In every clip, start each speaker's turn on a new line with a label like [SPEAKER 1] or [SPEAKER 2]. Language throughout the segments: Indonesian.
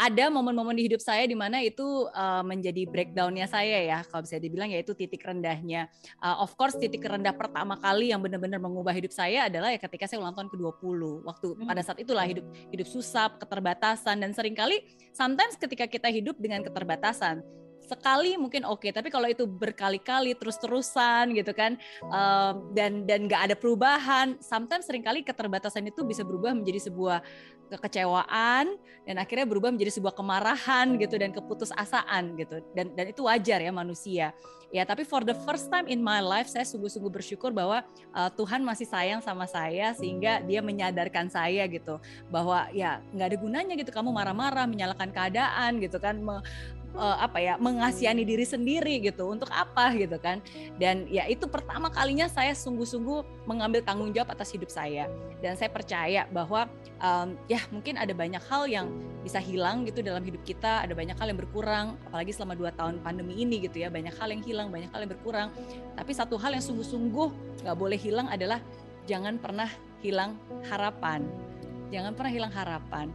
[SPEAKER 1] ada momen-momen di hidup saya di mana itu uh, menjadi breakdownnya saya ya kalau bisa dibilang ya itu titik rendahnya uh, of course titik rendah pertama kali yang benar-benar mengubah hidup saya adalah ya ketika saya ulang tahun ke-20 waktu hmm. pada saat itulah hidup hidup susah keterbatasan dan sering kali sometimes ketika kita hidup dengan keterbatasan sekali mungkin oke okay. tapi kalau itu berkali-kali terus-terusan gitu kan um, dan dan nggak ada perubahan sometimes sering kali keterbatasan itu bisa berubah menjadi sebuah kekecewaan dan akhirnya berubah menjadi sebuah kemarahan gitu dan keputusasaan gitu. Dan dan itu wajar ya manusia. Ya tapi for the first time in my life saya sungguh-sungguh bersyukur bahwa uh, Tuhan masih sayang sama saya sehingga dia menyadarkan saya gitu bahwa ya nggak ada gunanya gitu kamu marah-marah menyalahkan keadaan gitu kan uh, apa ya mengasihani diri sendiri gitu untuk apa? gitu kan. Dan ya itu pertama kalinya saya sungguh-sungguh mengambil tanggung jawab atas hidup saya. Dan saya percaya bahwa um, ya mungkin ada banyak hal yang bisa hilang gitu dalam hidup kita ada banyak hal yang berkurang apalagi selama dua tahun pandemi ini gitu ya banyak hal yang hilang banyak hal yang berkurang. Tapi satu hal yang sungguh-sungguh nggak boleh hilang adalah jangan pernah hilang harapan. Jangan pernah hilang harapan.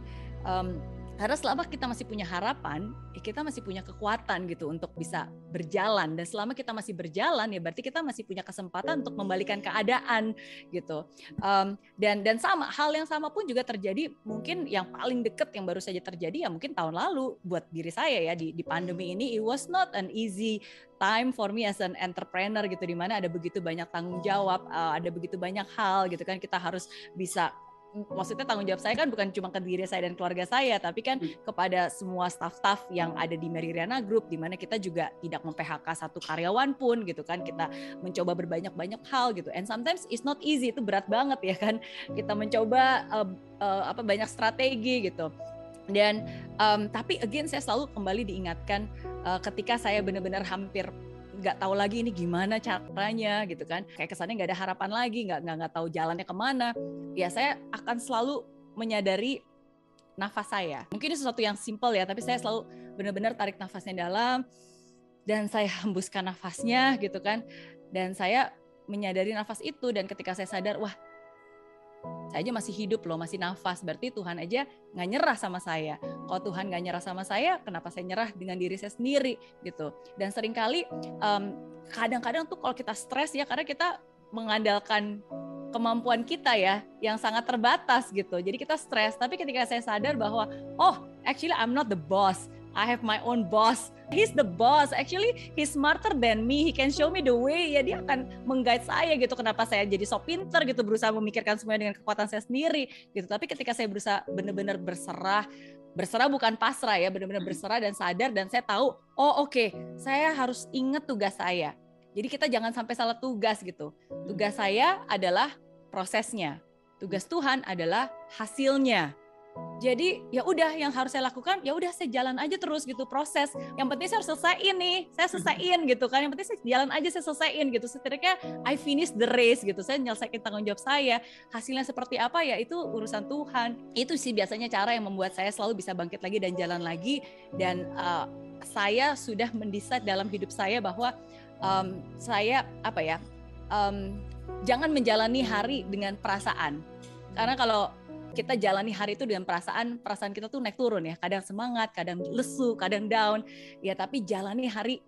[SPEAKER 1] Um, karena selama kita masih punya harapan, ya kita masih punya kekuatan gitu untuk bisa berjalan. Dan selama kita masih berjalan, ya berarti kita masih punya kesempatan untuk membalikan keadaan gitu. Um, dan dan sama hal yang sama pun juga terjadi. Mungkin yang paling deket yang baru saja terjadi ya mungkin tahun lalu buat diri saya ya di, di pandemi ini. It was not an easy time for me as an entrepreneur gitu, di mana ada begitu banyak tanggung jawab, uh, ada begitu banyak hal gitu kan kita harus bisa maksudnya tanggung jawab saya kan bukan cuma ke diri saya dan keluarga saya, tapi kan hmm. kepada semua staff-staff yang ada di Meridiana Group, di mana kita juga tidak mem-PHK satu karyawan pun gitu kan, kita mencoba berbanyak-banyak hal gitu. And sometimes it's not easy, itu berat banget ya kan, kita mencoba uh, uh, apa banyak strategi gitu. Dan um, tapi again saya selalu kembali diingatkan uh, ketika saya benar-benar hampir nggak tahu lagi ini gimana caranya gitu kan. Kayak kesannya nggak ada harapan lagi nggak nggak nggak tahu jalannya ke mana. Ya saya akan selalu menyadari nafas saya. Mungkin ini sesuatu yang simple ya tapi saya selalu benar-benar tarik nafasnya dalam dan saya hembuskan nafasnya gitu kan. Dan saya menyadari nafas itu dan ketika saya sadar wah saya aja masih hidup loh, masih nafas. Berarti Tuhan aja nggak nyerah sama saya. Kalau Tuhan nggak nyerah sama saya, kenapa saya nyerah dengan diri saya sendiri gitu? Dan sering kali um, kadang-kadang tuh kalau kita stres ya karena kita mengandalkan kemampuan kita ya yang sangat terbatas gitu. Jadi kita stres. Tapi ketika saya sadar bahwa oh actually I'm not the boss. I have my own boss. He's the boss. Actually, he's smarter than me. He can show me the way. Ya dia akan mengguide saya gitu. Kenapa saya jadi so pinter gitu berusaha memikirkan semuanya dengan kekuatan saya sendiri gitu. Tapi ketika saya berusaha benar-benar berserah, berserah bukan pasrah ya, benar-benar berserah dan sadar dan saya tahu, oh oke, okay, saya harus ingat tugas saya. Jadi kita jangan sampai salah tugas gitu. Tugas saya adalah prosesnya. Tugas Tuhan adalah hasilnya jadi ya udah yang harus saya lakukan ya udah saya jalan aja terus gitu proses. Yang penting saya harus selesaiin nih saya selesaiin gitu kan. Yang penting saya jalan aja saya selesaiin gitu. Setidaknya I finish the race gitu. Saya nyelesaikan tanggung jawab saya. Hasilnya seperti apa ya itu urusan Tuhan. Itu sih biasanya cara yang membuat saya selalu bisa bangkit lagi dan jalan lagi. Dan uh, saya sudah mendesain dalam hidup saya bahwa um, saya apa ya um, jangan menjalani hari dengan perasaan. Karena kalau kita jalani hari itu dengan perasaan perasaan kita tuh naik turun ya. Kadang semangat kadang lesu kadang down. Ya tapi jalani hari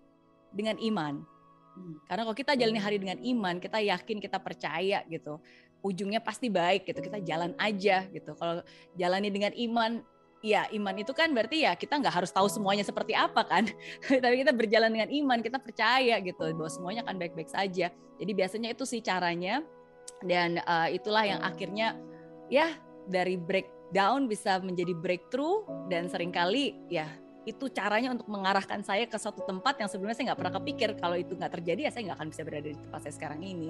[SPEAKER 1] dengan iman. Hmm. karena kalau kita jalani hari dengan iman kita yakin kita percaya gitu ujungnya pasti baik gitu. Kita jalan aja gitu. Kalau jalani dengan iman ya iman itu kan berarti ya kita nggak harus tahu semuanya seperti apa kan. Tapi kita berjalan dengan iman kita percaya gitu bahwa semuanya akan baik-baik saja. Jadi biasanya itu sih caranya. Dan uh, itulah yang akhirnya ya dari breakdown bisa menjadi breakthrough dan sering kali ya itu caranya untuk mengarahkan saya ke satu tempat yang sebelumnya saya nggak pernah kepikir kalau itu nggak terjadi ya saya nggak akan bisa berada di tempat saya sekarang ini.